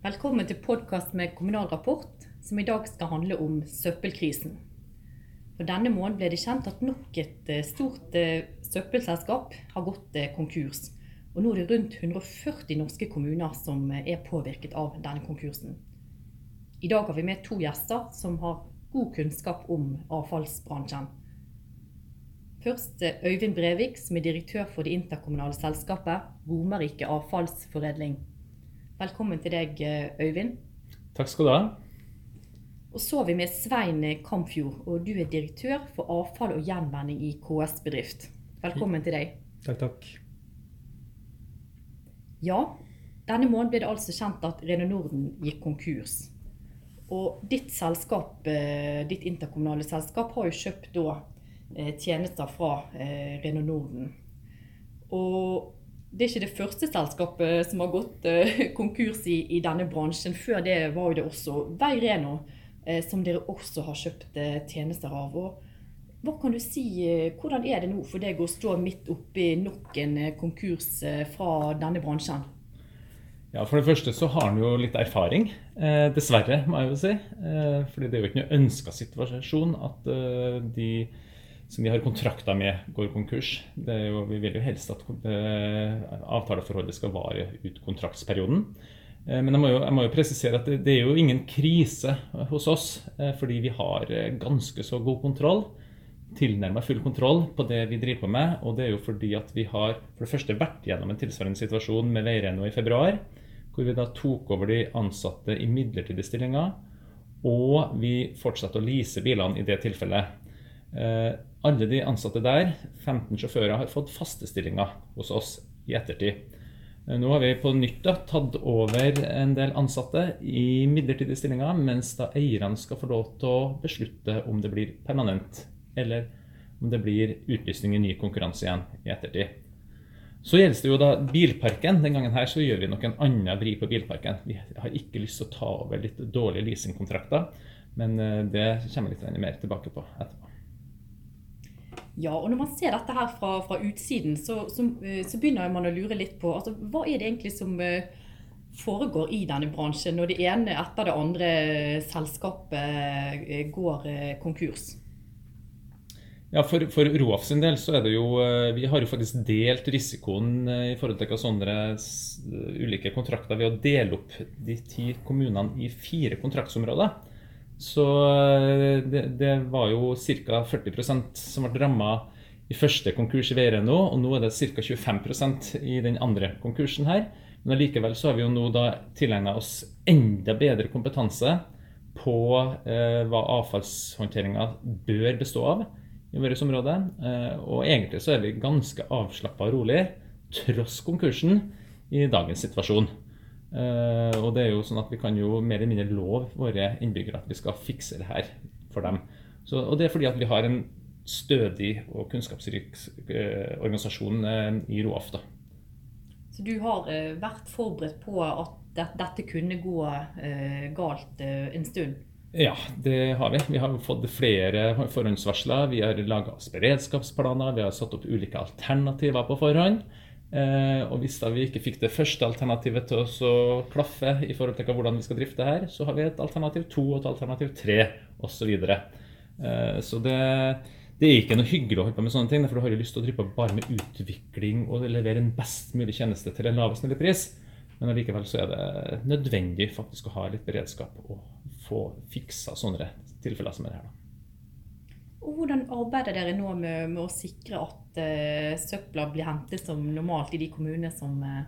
Velkommen til podkast med Kommunal Rapport, som i dag skal handle om søppelkrisen. For Denne måneden ble det kjent at nok et eh, stort eh, søppelselskap har gått eh, konkurs. Og nå er det rundt 140 norske kommuner som er påvirket av denne konkursen. I dag har vi med to gjester som har god kunnskap om avfallsbransjen. Først Øyvind Brevik, som er direktør for det interkommunale selskapet Romerike avfallsforedling. Velkommen til deg, Øyvind. Takk skal du ha. Og så er vi med Svein Kamfjord, og du er direktør for avfall og gjenvending i KS Bedrift. Velkommen til deg. Takk, takk. Ja, denne måneden ble det altså kjent at Rene Norden gikk konkurs. Og ditt selskap, eh, ditt interkommunale selskap har jo kjøpt da eh, tjenester fra eh, Rene Norden. Og det er ikke det første selskapet som har gått uh, konkurs i, i, denne bransjen. Før det var jo det også Veireno, uh, som dere også har kjøpt uh, tjenester av. Og hva kan du si, Hvordan er det nå for deg å stå midt oppi nok en konkurs fra denne bransjen? Ja, For det første så har han jo litt erfaring. dessverre, må jeg jo si. fordi det er jo ikke noe ønska situasjon at de som vi har kontrakter med, går konkurs. Jo, vi vil jo helst at eh, avtaleforholdet skal vare ut kontraktsperioden. Eh, men jeg må, jo, jeg må jo presisere at det, det, er jo ingen krise hos oss, eh, fordi vi har ganske så god kontroll. Tilnærmet full kontroll på det vi driver på med. Og det er jo fordi at vi har for det første vært gjennom en tilsvarende situasjon med Veireno i februar. Hvor vi da tok over de ansatte i midlertidige stillinger. Og vi fortsatte å lease bilene i det tilfellet. Alle de ansatte der, 15 sjåfører, har fått faste stillinger hos oss i ettertid. Eh, nå har vi på nytt da, tatt over en del ansatte i midlertidige stillinger, mens da eierne skal få lov til å beslutte om det blir permanent, eller om det blir utlysning i ny konkurranse igjen i ettertid. Så gjelder det jo da bilparken. Den gangen her så gjør vi nok en annen vri på bilparken. Vi har ikke lyst til å ta over litt dårlige leasingkontrakter, men eh, det kommer vi litt mer tilbake på etterpå. Ja, og når man ser dette her fra, fra utsiden, så, så, eh, så, begynner man å lure litt på altså, hva er det egentlig som eh, foregår i denne bransjen når det ene etter det andre selskapet eh, går konkurs? Ja, For, for Roaf sin del så er det jo Vi har jo faktisk delt risikoen i forhold til sånne ulike kontrakter ved å dele opp de ti kommunene i fire kontraktsområder. Så eh, det, det var jo ca. 40% som ble ramma i første konkurs i Veireno, og nå er det ca. 25% i den andre konkursen her. Men allikevel så har vi jo nå da tilegna oss enda bedre kompetanse på eh, hva avfallshåndteringa bør bestå av i vårt område. Eh, og egentlig så er vi ganske avslappa og rolig, tross konkursen, i dagens situasjon. Uh, og det er jo sånn at Vi kan jo mer eller mindre love våre innbyggere at vi skal fikse det her for dem. Så, og Det er fordi at vi har en stødig og kunnskapsrik uh, organisasjon uh, i Roaf. da. Så du har vært forberedt på at dette kunne gå galt en stund? Ja, det har vi. Vi har fått flere forhåndsvarsler. Vi har laga beredskapsplaner. Vi har satt opp ulike alternativer på forhånd. Eh, og hvis da vi ikke fikk det første alternativet til å klaffe i forhold til hvordan vi skal drifte her, så har vi et alternativ to og et alternativ tre osv. Så, videre. eh, så det, det, er ikke noe hyggelig å holde på med sånne ting, for du har jo lyst til å drive bare med utvikling og levere en best mulig tjeneste til en lavest mulig pris. Men allikevel så er det nødvendig faktisk å ha litt beredskap og få fiksa sånne tilfeller som er her. da. Og hvordan arbeider dere nå med, med å sikre at uh, søpla blir hentet som normalt i de kommunene som uh...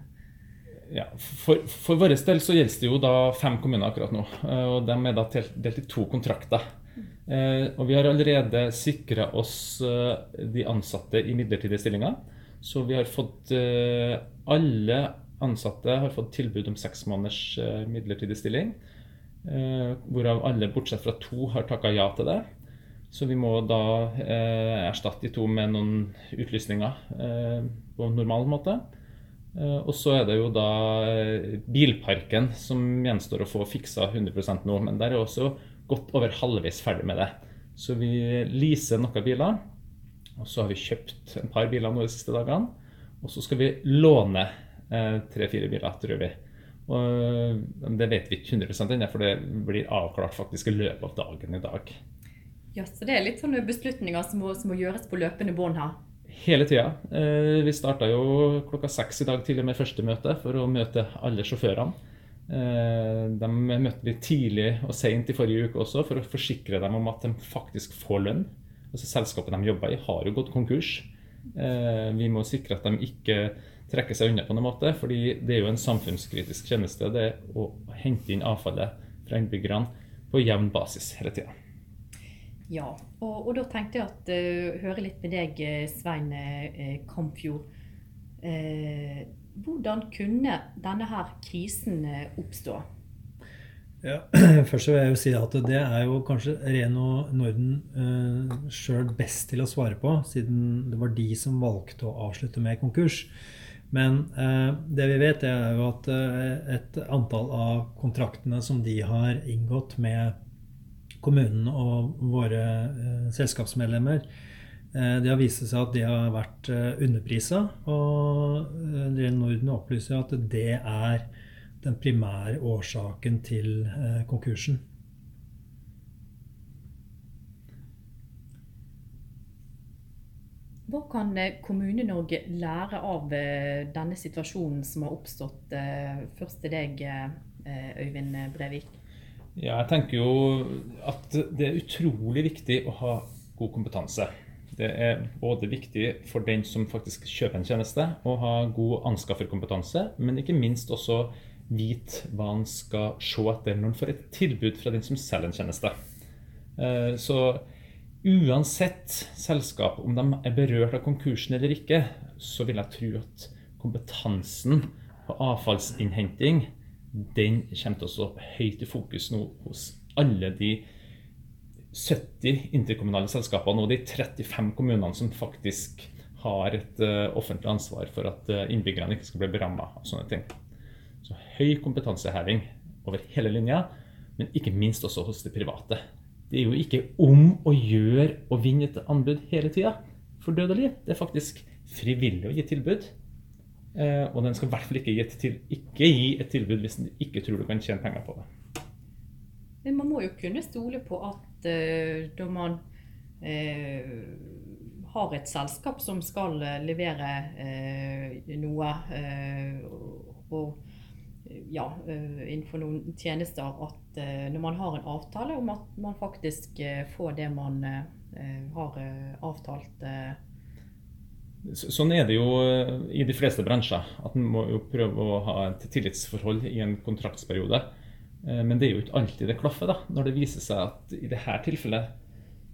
ja, For, for vår del så gjelder det jo da fem kommuner akkurat nå. Uh, og De er da delt i to kontrakter. og Vi har allerede sikra oss de ansatte i midlertidige stillinger. Så vi har fått Alle ansatte har fått tilbud om seks måneders midlertidig stilling. hvorav alle bortsett fra to har takka ja til det. Så vi må da eh, erstatte de to med noen utlysninger eh, på normal måte. Eh, og så er det jo da eh, bilparken som gjenstår å få fiksa 100% nå. Men der er også godt over halvveis ferdig med det. Så vi leaser noen biler. Og så har vi kjøpt en par biler nå de siste dagene. Og så skal vi låne eh, tre-fire biler, tror vi. Og det vet vi ikke 100 ennå, for det blir avklart faktisk i løpet av dagen i dag. Ja, Så det er litt sånne beslutninger som må, som må gjøres på løpende bånd her? Hele tida. Eh, vi starta jo klokka seks i dag tidlig med første møte for å møte alle sjåførene. Eh, de møtte vi tidlig og seint i forrige uke også for å forsikre dem om at de faktisk får lønn. Altså Selskapet de jobber i, har jo gått konkurs. Eh, vi må sikre at de ikke trekker seg unna på noen måte, fordi det er jo en samfunnskritisk tjeneste det å hente inn avfallet fra innbyggerne på jevn basis hele tida. Ja, og, og, da tenkte jeg at uh, høre litt med deg, Svein uh, Kampfjord. Uh, hvordan kunne denne her krisen oppstå? Ja, Først vil jeg jo si at det er jo kanskje Reno Norden uh, sjøl best til å svare på, siden det var de som valgte å avslutte med konkurs. Men uh, det vi vet, er jo at uh, et antall av kontraktene som de har inngått med kommunen og våre uh, selskapsmedlemmer, det har vist seg at de har vært underprisa. Og Reno Norden opplyser at det er den primære årsaken til eh, konkursen. Hva kan eh, Kommune-Norge lære av eh, denne situasjonen som har oppstått? Først til deg, Øyvind Brevik. Ja, jeg tenker jo at det er utrolig viktig å ha god kompetanse. Det er både viktig for den som faktisk kjøper en tjeneste, å ha god anskafferkompetanse, men ikke minst også vite hva en skal se etter når en får et tilbud fra den som selger en tjeneste. Eh, så uansett selskap, om de er berørt av konkursen eller ikke, så vil jeg tro at kompetansen på avfallsinnhenting den kommer til å stå høyt i fokus nå hos alle de 70 interkommunale selskapene og de 35 kommunene som faktisk har et uh, offentlig ansvar for at uh, innbyggerne ikke skal bli beramma av sånne ting. Så høy kompetanseheving over hele linja, men ikke minst også hos det private. Det er jo ikke om å gjøre å vinne et anbud hele tida for død og liv. Det er faktisk frivillig å gi tilbud. Eh, og den skal i hvert fall ikke gi, til, ikke gi et tilbud hvis den ikke tror du kan tjene penger på det. Men man må jo kunne stole på at uh, da man uh, har et selskap som skal levere uh, noe, og ja, innenfor noen tjenester at når man har en avtale om at man faktisk får det man har avtalt. Sånn er det jo i de fleste bransjer. At man må jo prøve å ha et tillitsforhold i en kontraktsperiode. Men det er jo ikke alltid det klaffer. da, Når det viser seg at i dette tilfellet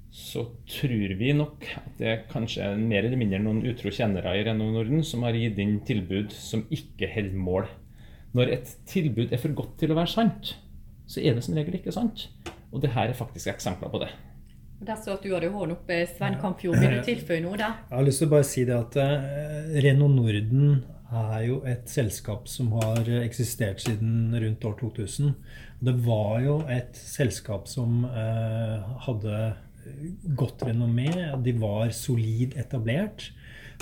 så tror vi nok at det kanskje er mer eller mindre noen utro kjennere i Renault Norden som har gitt inn tilbud som ikke holder mål når et tilbud er for godt til å være sant, så er det som regel ikke sant. Og det her er faktisk eksempler på det. Der så at du hadde hånden oppe, Svein Kampfjord. Vil du tilføye noe der? Jeg har lyst til å bare si det at uh, Renault Norden er jo et selskap som har eksistert siden rundt år 2000. Det var jo et selskap som uh, hadde godt renommé. De var solid etablert.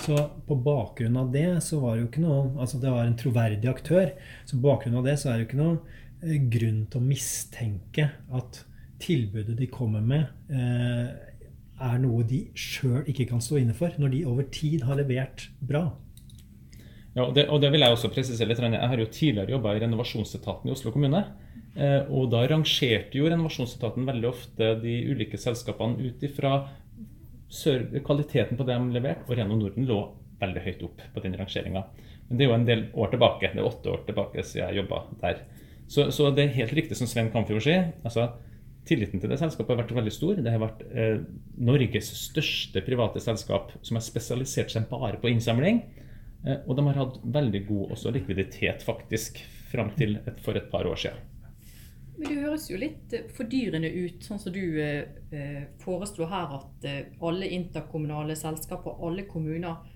Så på bakgrunn av det så var det jo ikke noe Altså det var en troverdig aktør. Så på bakgrunn av det så er det jo ikke noe eh, grunn til å mistenke at tilbudet de kommer med, eh, er noe de sjøl ikke kan stå inne for, når de over tid har levert bra. Ja, og det, og det vil Jeg også presisere litt. Jeg har jo tidligere jobba i renovasjonsetaten i Oslo kommune. Eh, og da rangerte jo renovasjonsetaten veldig ofte de ulike selskapene ut ifra kvaliteten på det de leverte, og Reno Norden lå veldig høyt opp på den rangeringa. Men det er jo en del år tilbake. Det er åtte år tilbake siden jeg jobba der. Så, så, det er helt riktig som Sven Kamfjord sier. altså Tilliten til det selskapet har vært veldig stor. Det har vært eh, Norges største private selskap som har spesialisert seg bare på innsamling. Eh, og de har hatt veldig god også likviditet faktisk fram til et, for et par år siden. Men Det høres jo litt eh, fordyrende ut, sånn som du eh, eh, foreslo her, at eh, alle interkommunale selskaper alle kommuner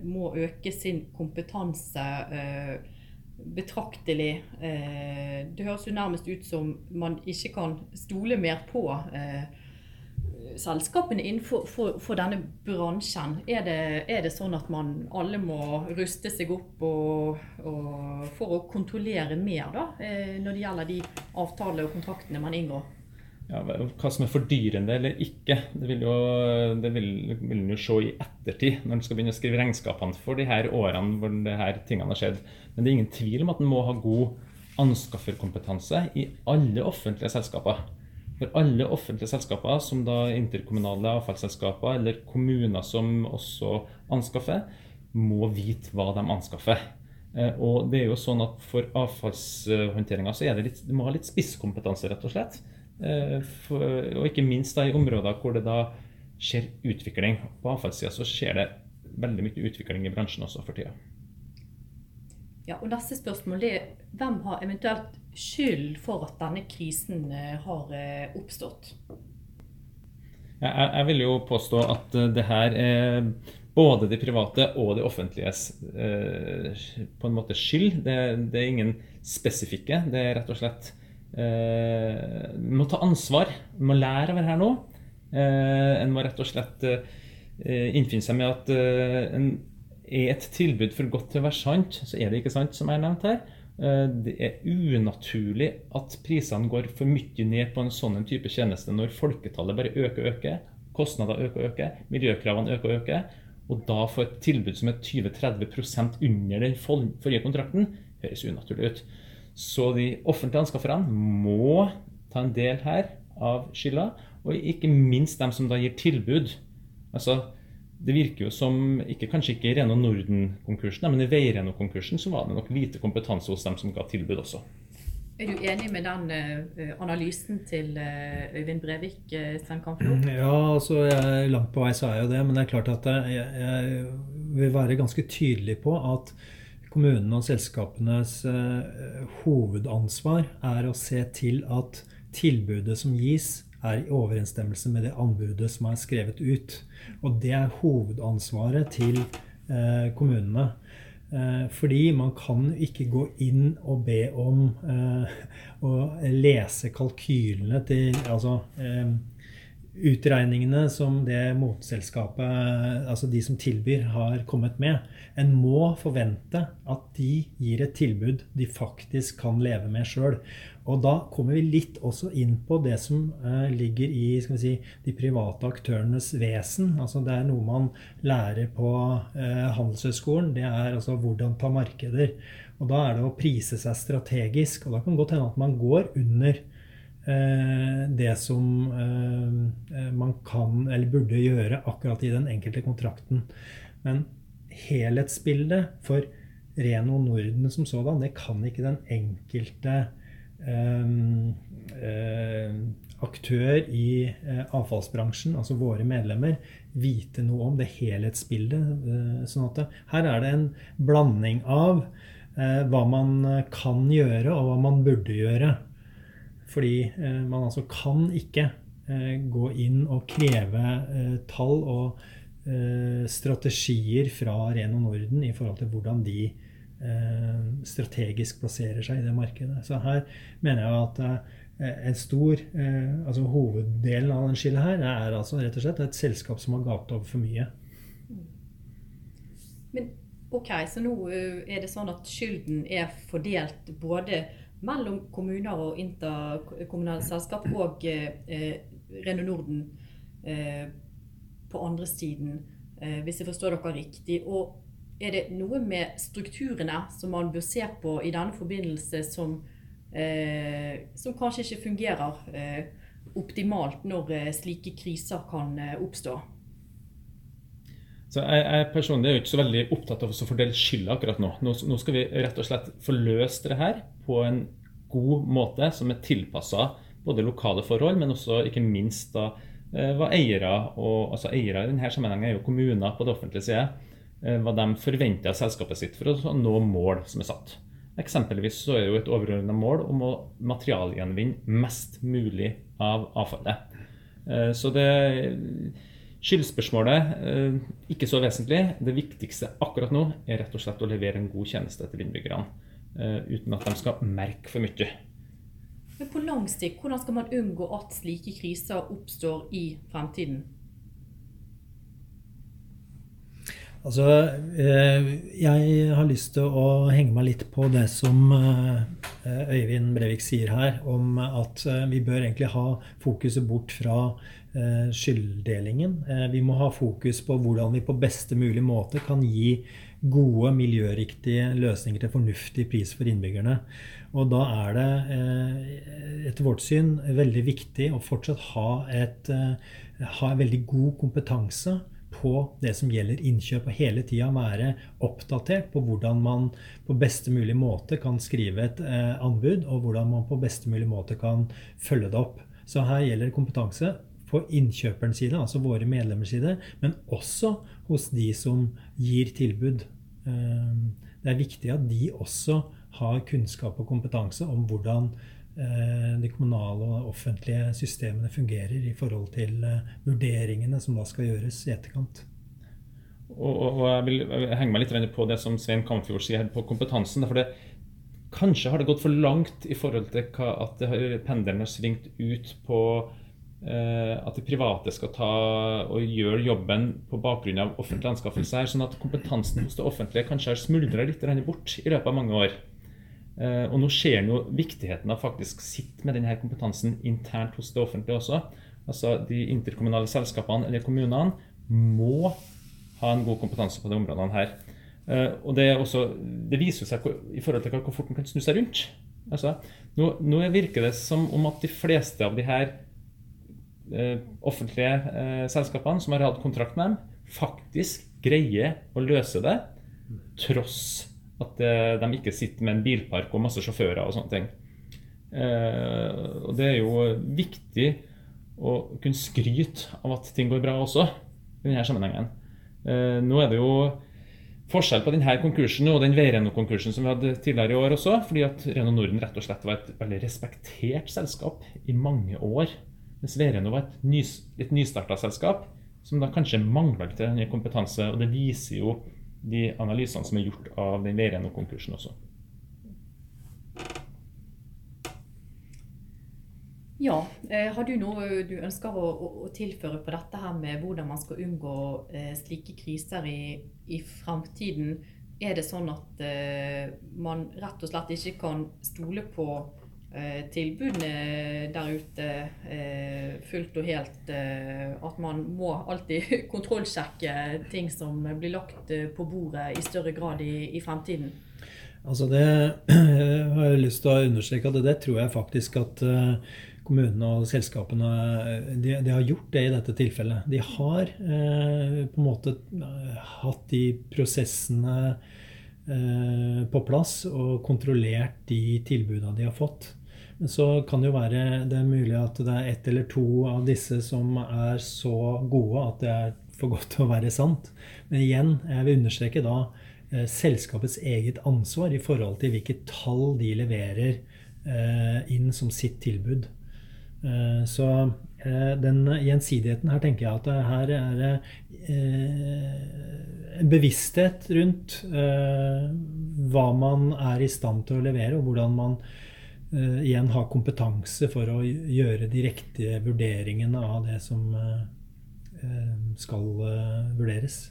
må øke sin kompetanse eh, betraktelig. det høres jo nærmest ut som man ikke kan stole mer på selskapene innenfor for, for denne bransjen, er det, er det, sånn at man alle må ruste seg opp og, og for å kontrollere mer da, eh, når det gjelder de avtaler og kontraktene man inngår? Ja, hva som er fordyrende eller ikke, det vil jo, det vil, vil jo se i ettertid når en skal begynne å skrive regnskapene for de her årene hvor de her tingene har skjedd. Men det er ingen tvil om at en må ha god anskafferkompetanse i alle offentlige selskaper. For alle offentlige selskaper, som da interkommunale avfallsselskaper eller kommuner som også anskaffer, må vite hva de anskaffer. Eh, og det er jo sånn at For avfallshåndteringa så er det litt, du må ha litt spisskompetanse, rett og slett. Eh, for, og ikke minst da i områder hvor det da skjer utvikling. På avfallssida så skjer det veldig mye utvikling i bransjen også for tida. Ja, og Neste spørsmål er hvem har eventuelt skyld for at denne krisen eh, har eh, oppstått? Jeg, jeg vil jo påstå at eh, det her er både de private og de offentliges på en måte skyld. Det, det, er ingen spesifikke. Det er rett og slett eh, må ta ansvar. Vi må lære av det her nå. En må rett og slett innfinne seg med at en er et tilbud for godt til å være sant, så er det ikke sant, som jeg har nevnt her. Eh, det er unaturlig at prisene går for mye ned på en sånn type tjeneste når folketallet bare øker og øker, kostnader øker og øker, miljøkravene øker og øker. Og da få et tilbud som er 20-30% under den forrige kontrakten, høres unaturlig ut. Så de offentlige anskafferne må ta en del her av skylda, og ikke minst dem som da gir tilbud. Altså det virker jo som, ikke, kanskje ikke i Reno Norden-konkursen, men i Veireno-konkursen så var det nok lite kompetanse hos dem som ga tilbud også. Er du enig med den uh, analysen til uh, Øyvind Brevik, uh, Svein Kamflo? Ja, altså jeg, langt på vei så er jeg jo det. Men det er klart at jeg, jeg vil være ganske tydelig på at kommunene og selskapenes hovedansvar er å se til at tilbudet som gis, er i overensstemmelse med det anbudet som er skrevet ut. Og det er hovedansvaret til eh, kommunene. Eh, fordi man kan ikke gå inn og be om eh, å lese kalkylene til Altså eh, utregningene som det motselskapet, altså de som tilbyr, har kommet med. En må forvente at de gir et tilbud de faktisk kan leve med sjøl. Og da kommer vi litt også inn på det som eh, ligger i si, de private aktørenes vesen. Altså det er noe man lærer på eh, Handelshøyskolen. Det er altså hvordan ta markeder. Og da er det å prise seg strategisk. Og da kan det godt hende at man går under eh, det som man kan eller burde gjøre akkurat i den enkelte kontrakten. Men helhetsbildet for Reno Norden som sådan, det kan ikke den enkelte eh, aktør i eh, avfallsbransjen, altså våre medlemmer, vite noe om det helhetsbildet. Eh, sånn at her er det en blanding av hva man kan gjøre, og hva man burde gjøre. Fordi man altså kan ikke gå inn og kreve tall og strategier fra Reno Norden i forhold til hvordan de Eh, strategisk plasserer seg i det markedet. Så her mener jeg at eh, en stor eh, altså Hoveddelen av den skillet her er altså rett og slett et selskap som har gapt over for mye. Men ok, så nå er det sånn at skylden er fordelt både mellom kommuner og interkommunale selskap og eh, Reno Norden eh, på andre siden, eh, hvis jeg forstår dere riktig. Og er det noe med strukturene som man bør se på i denne forbindelse som, eh, som kanskje ikke fungerer eh, optimalt når eh, slike kriser kan eh, oppstå? Så jeg, jeg, personlig er jo ikke så veldig opptatt av å fordele skylda akkurat nå. nå. nå. skal vi rett og slett få løst det her på en god måte som er tilpassa både lokale forhold, men også ikke minst da eh, hva eiere og altså eiere i denne sammenhengen er jo kommuner på det offentlige side hva de forventer av selskapet sitt for å nå mål som er satt. Eksempelvis så er jo et overordna mål om å materialgjenvinne mest mulig av avfallet. Eh, så det Skyldspørsmålet eh, ikke så vesentlig. Det viktigste akkurat nå er rett og slett å levere en god tjeneste til innbyggerne. Uten at de skal merke for mye. Men på lang sikt, hvordan skal man unngå at slike kriser oppstår i fremtiden? Altså, eh, jeg har lyst til å henge meg litt på det som eh, Øyvind Brevik sier her, om at eh, vi bør egentlig ha fokuset bort fra skylddelingen. Vi må ha fokus på hvordan vi på beste mulig måte kan gi gode, miljøriktige løsninger til fornuftig pris for innbyggerne. Og da er det etter vårt syn veldig viktig å fortsatt ha, et, ha en veldig god kompetanse på det som gjelder innkjøp, og hele tida være oppdatert på hvordan man på beste mulig måte kan skrive et eh, anbud, og hvordan man på beste mulig måte kan følge det opp. Så her gjelder kompetanse på innkjøperens side, altså våre medlemmers side, men også hos de som gir tilbud. Eh, det er viktig at de også har kunnskap og kompetanse om hvordan de kommunale og offentlige systemene fungerer i forhold til eh, vurderingene som da skal gjøres i etterkant. Og, og jeg vil henge meg litt på det som Svein Kamfjord sier på kompetansen. for det, Kanskje har det gått for langt i forhold til at pendelen har svingt ut på eh, at de private skal ta og gjøre jobben på bakgrunn av offentlige anskaffelser. Sånn at kompetansen hos det offentlige kanskje har smuldra litt bort i løpet av mange år. Eh, og nå ser en jo viktigheten av faktisk sitte med denne kompetansen internt hos det offentlige også. Altså De interkommunale selskapene eller kommunene må ha en god kompetanse på de områdene her. Eh, og det, også, det viser seg i forhold til hvor fort en kan snu seg rundt. Altså, nå, nå, virker det som om at de fleste av de her eh, offentlige eh, selskapene som har hatt kontrakt med dem, faktisk greier å løse det tross at eh, de ikke sitter med en bilpark og masse sjåfører og sånne ting. Eh, og det er jo viktig å kunne skryte av at ting går bra også, i denne sammenhengen. Eh, nå er det jo forskjell på denne konkursen og den Veireno-konkursen som vi hadde tidligere i år også, fordi at Reno Norden rett og slett var et veldig respektert selskap i mange år. Mens Veireno var et, nys, et nystarta selskap som da kanskje mangla litt kompetanse. Og det viser jo de analysene som er gjort av den Veireno-konkursen også. Ja, eh, Har du noe du ønsker å, å, tilføre på dette her med hvordan man skal unngå eh, slike kriser i, i fremtiden? Er det sånn at eh, man rett og slett ikke kan stole på tilbudene der ute eh, fullt og helt. Eh, at man må alltid kontrollsjekke ting som blir lagt på bordet i større grad i, i fremtiden. Altså det har jeg lyst til å understreke at det tror jeg faktisk at kommunene og selskapene de, de, har gjort det i dette tilfellet. De har eh, på en måte hatt de prosessene eh, på plass og kontrollert de tilbudene de har fått så kan det jo være det er mulig at det er ett eller to av disse som er så gode at det er for godt til å være sant. Men igjen, jeg vil understreke da eh, selskapets eget ansvar i forhold til hvilke tall de leverer eh, inn som sitt tilbud. Eh, så eh, den gjensidigheten her tenker jeg at her er det eh, en bevissthet rundt eh, hva man er i stand til å levere, og hvordan man igjen ha kompetanse for å gjøre de riktige vurderingene av det som uh, skal uh, vurderes.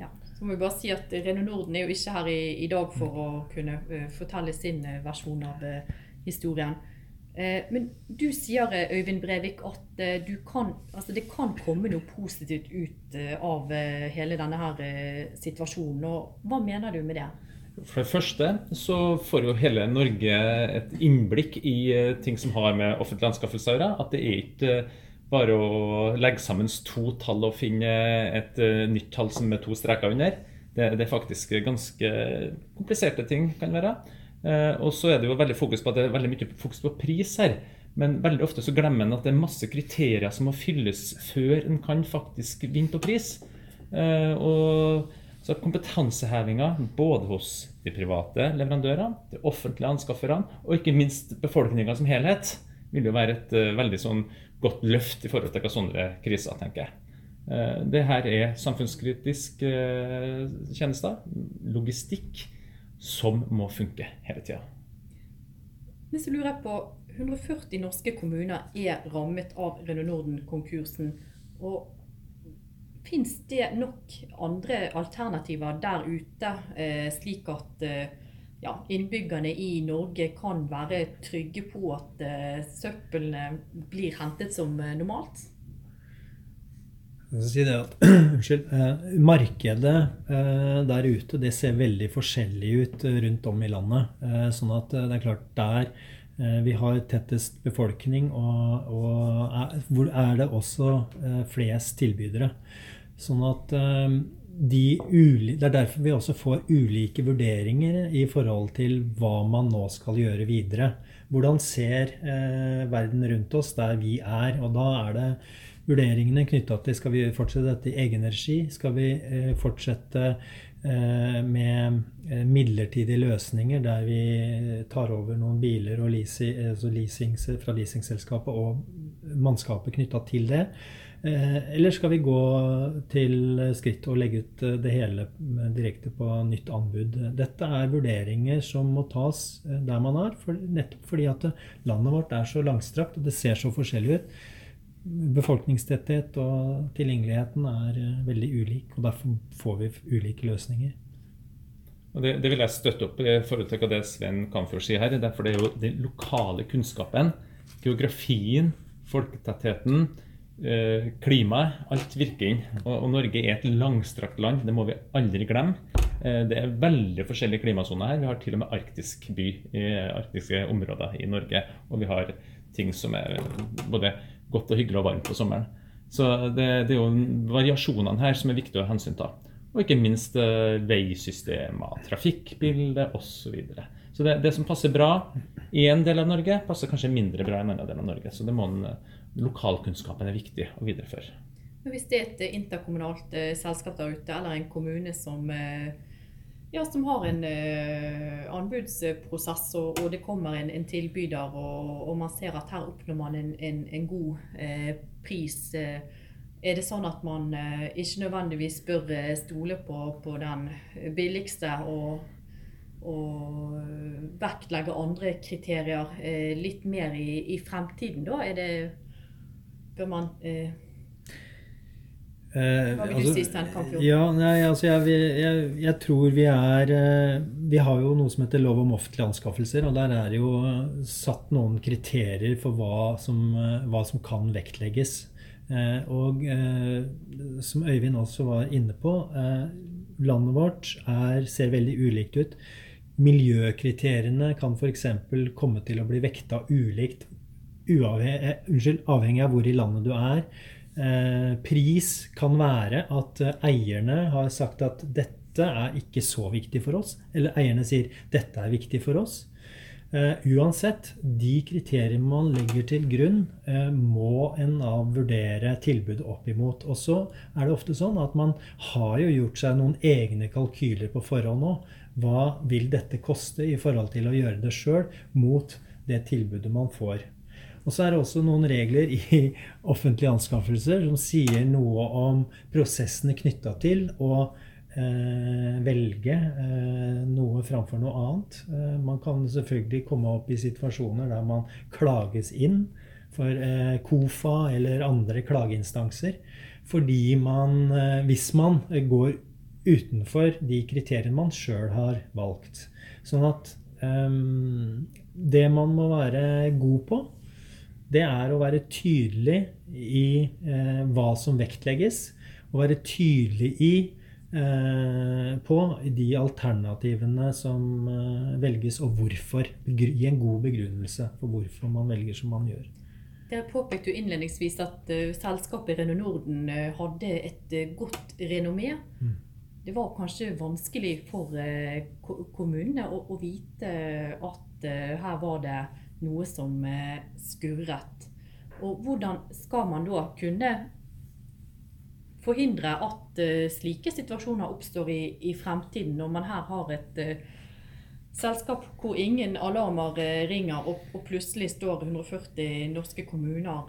Ja, så må vi bare si at Reno Norden er jo ikke her i, i dag for å kunne fortelle sin versjon av historien. Men du sier, Øyvind Brevik, at kan, altså det kan komme noe positivt ut av hele denne her situasjonen. Og hva mener du med det? For det første så får jo hele Norge et innblikk i eh, ting som har med offentlige anskaffelser å gjøre. At det er ikke eh, bare å legge sammen to tall og finne et eh, nytt tall som med to streker under. Det, det, er faktisk ganske kompliserte ting, kan være. Og så er det jo veldig fokus på at det er veldig mye fokus på pris her. Men veldig ofte så glemmer en at det er masse kriterier som må fylles før en kan faktisk vinne på pris. Og så kompetansehevinga både hos de private leverandørene, de offentlige anskafferne og ikke minst befolkninga som helhet vil jo være et uh, veldig sånn godt løft i forhold til hva sånne kriser, tenker jeg. Uh, det her er samfunnskritisk uh, tjenester, logistikk, som må funke hele tida. Men så lurer jeg på, 140 norske kommuner er rammet av Renault Norden-konkursen. og Fins det nok andre alternativer der ute, eh, slik at eh, ja, innbyggerne i Norge kan være trygge på at eh, søppelene blir hentet som normalt? Si at, markedet der ute det ser veldig forskjellig ut rundt om i landet. Sånn at det er klart der vi har tettest befolkning, og, og er, hvor er det også flest tilbydere. Sånn at de uli, Det er derfor vi også får ulike vurderinger i forhold til hva man nå skal gjøre videre. Hvordan ser eh, verden rundt oss der vi er? Og da er det vurderingene knytta til skal vi fortsette dette i egen regi. Skal vi eh, fortsette eh, med eh, midlertidige løsninger der vi tar over noen biler altså leasing fra leasingselskapet og mannskapet knytta til det? Eller skal vi gå til skritt og legge ut det hele direkte på nytt anbud? Dette er vurderinger som må tas der man er, for, nettopp fordi at landet vårt er så langstrakt og det ser så forskjellig ut. Befolkningstetthet og tilgjengeligheten er veldig ulik, og derfor får vi ulike løsninger. Og det, det, vil jeg støtte opp i forhold til det Sven Kamfjord sier her. Derfor det er jo den lokale kunnskapen, geografien, folketettheten, Eh, klimaet. Alt virker inn. Og, og, Norge er et langstrakt land, det må vi aldri glemme. Eh, det er veldig forskjellige klimasoner her. Vi har til og med arktisk by i arktiske områder i Norge. Og vi har ting som er både godt og hyggelig og varmt på sommeren. Så det, det er jo variasjonene her som er viktig å hensynta. Og ikke minst eh, veisystemer, trafikkbilde osv. Så, videre. så det, det som passer bra i en del av Norge, passer kanskje mindre bra i en annen del av Norge. Så en lokalkunnskapen er viktig å videreføre. Hvis det er et interkommunalt eh, selskap der ute, eller en kommune som, eh, ja, som har en uh, anbudsprosess, og, og, det kommer en, en tilbyder, og, og, man ser at her oppnår man en, en, en god uh, pris, Uh, er det sånn at man ikke nødvendigvis bør stole på, på den billigste og, og vektlegge andre kriterier litt mer i, i fremtiden, da? Det bør man eh, eh Hva vil altså, du si, Stein Kampfjord? Ja, nei, altså jeg, jeg, jeg, tror vi er eh, Vi har jo noe som heter lov om offentlige anskaffelser, og der er jo satt noen kriterier for hva som, eh, hva som kan vektlegges. Og som Øyvind også var inne på, landet vårt er, ser veldig ulikt ut. Miljøkriteriene kan f.eks. komme til å bli vekta ulikt eh, unnskyld, avhengig av hvor i landet du er. Eh, pris kan være at eh, eierne har sagt at dette er ikke så viktig for oss. Eller eierne sier dette er viktig for oss. Uh, uansett, de kriteriene man legger til grunn, må en av vurdere tilbudet opp imot. Og så er det ofte sånn at man har jo gjort seg noen egne kalkyler på forhånd nå. Hva vil dette koste i forhold til å gjøre det sjøl mot det tilbudet man får? Og så er det også noen regler i offentlige anskaffelser som sier noe om prosessene knytta til å eh, velge eh, noe framfor noe annet. Eh, man kan selvfølgelig komme opp i situasjoner der man klages inn for eh, KOFA eller andre klageinstanser. Fordi man, eh, hvis man går utenfor de kriteriene man sjøl har valgt. Sånn at eh, det man må være god på, det er å være tydelig i eh, hva som vektlegges, og være tydelig i eh, på de alternativene som eh, velges, og hvorfor. Gi en god begrunnelse for hvorfor man velger som man gjør. Der påpekte du innledningsvis at uh, selskapet Renault Norden uh, hadde et uh, godt renommé. Mm. Det var kanskje vanskelig for kommunene å, å, vite at her var det noe som skurret. Og hvordan skal man da kunne forhindre at uh, slike situasjoner oppstår i, i, fremtiden, når man her har et uh, selskap hvor ingen alarmer ringer, og, og, plutselig står 140 norske kommuner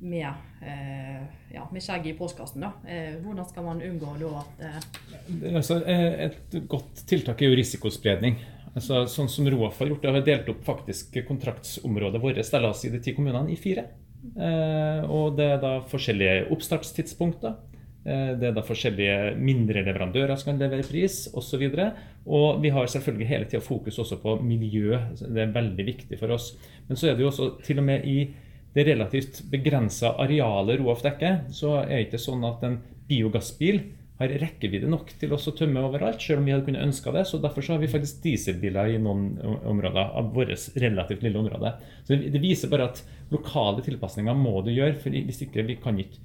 med, ja, med skjegget i postkassen. Da. hvordan skal man unngå da at altså, Et godt tiltak er jo risikospredning. Altså, sånn som Roaf har gjort, det har delt opp faktisk kontraktsområdet vårt la oss si de ti kommunene i fire. Eh, og det er da forskjellige oppstartstidspunkter. Eh, det er da forskjellige mindre leverandører som kan levere pris osv. Og, og vi har selvfølgelig hele tida fokus også på miljø. Det er veldig viktig for oss. Men så er det jo også til og med i det relativt begrensa arealet Roaf dekker, så er det ikke sånn at en biogassbil har rekkevidde nok til oss å tømme overalt, selv om vi hadde kunnet ønska det. Så Derfor så har vi faktisk dieselbiler i noen områder av vårt relativt lille område. Så Det viser bare at lokale tilpasninger må du gjøre, for hvis ikke vi kan ikke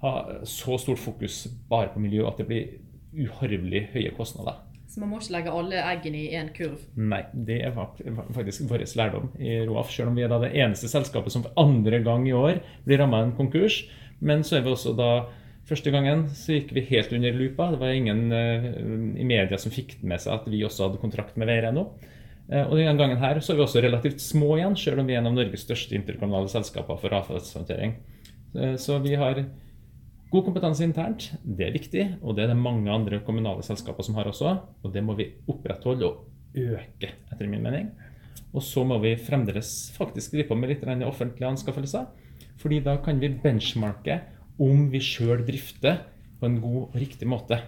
ha så stort fokus bare på miljø at det blir uhorvelig høye kostnader. Så man må ikke legge alle eggene i én kurv? Nei, det er faktisk vår lærdom i Roaf. Selv om vi er det eneste selskapet som for andre gang i år blir ramma av en konkurs. Men så er vi også da Første gangen så gikk vi helt under lupa. Det var ingen uh, i media som fikk med seg at vi også hadde kontrakt med Veireno. Uh, og denne gangen her så er vi også relativt små igjen, selv om vi er en av Norges største interkommunale selskaper for avfallshåndtering. Uh, så vi har God kompetanse internt, det er viktig, og det er det mange andre kommunale selskaper som har også. Og det må vi opprettholde og øke, etter min mening. Og så må vi fremdeles faktisk drive på med litt offentlige anskaffelser. fordi da kan vi benchmarke om vi sjøl drifter på en god og riktig måte.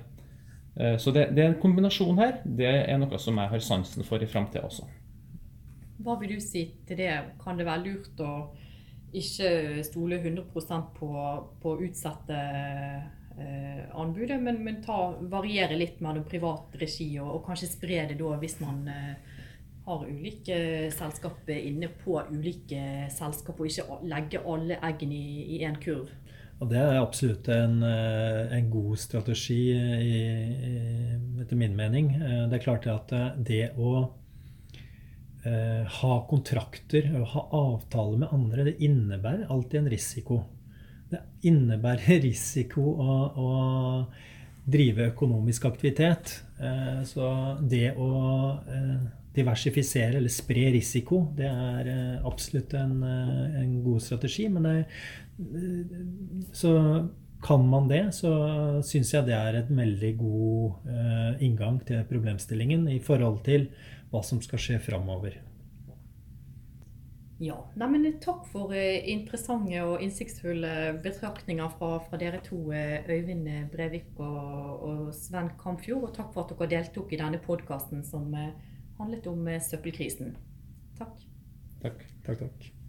Eh, så det, det, er en kombinasjon her. Det er noe som jeg har sansen for i framtida også. Hva vil du si til det? Kan det være lurt å ikke stole 100% på, på utsatte eh, anbudet, men, men ta, variere litt mellom privat regi og, og, kanskje spre det da hvis man eh, har ulike selskaper inne på ulike selskaper, og ikke legge alle eggene i én kurv. Og Det er absolutt en, eh, en god strategi, i, i, etter min mening. Eh, det er klart at det å eh, ha kontrakter og ha avtaler med andre, det innebærer alltid en risiko. Det innebærer risiko å, å drive økonomisk aktivitet. Eh, så det å eh, diversifisere eller spre risiko, det er eh, absolutt en, eh, en, god strategi. Men det, eh, så kan man det, så syns jeg det er en veldig god inngang til problemstillingen i forhold til hva som skal skje framover. Ja, Nei, Takk for interessante og innsiktsfulle betraktninger fra, fra dere to, Øyvind Brevik og, og, Sven Kamfjord. Og takk for at dere deltok i denne podkasten som handlet om søppelkrisen. Takk. Takk, takk, takk.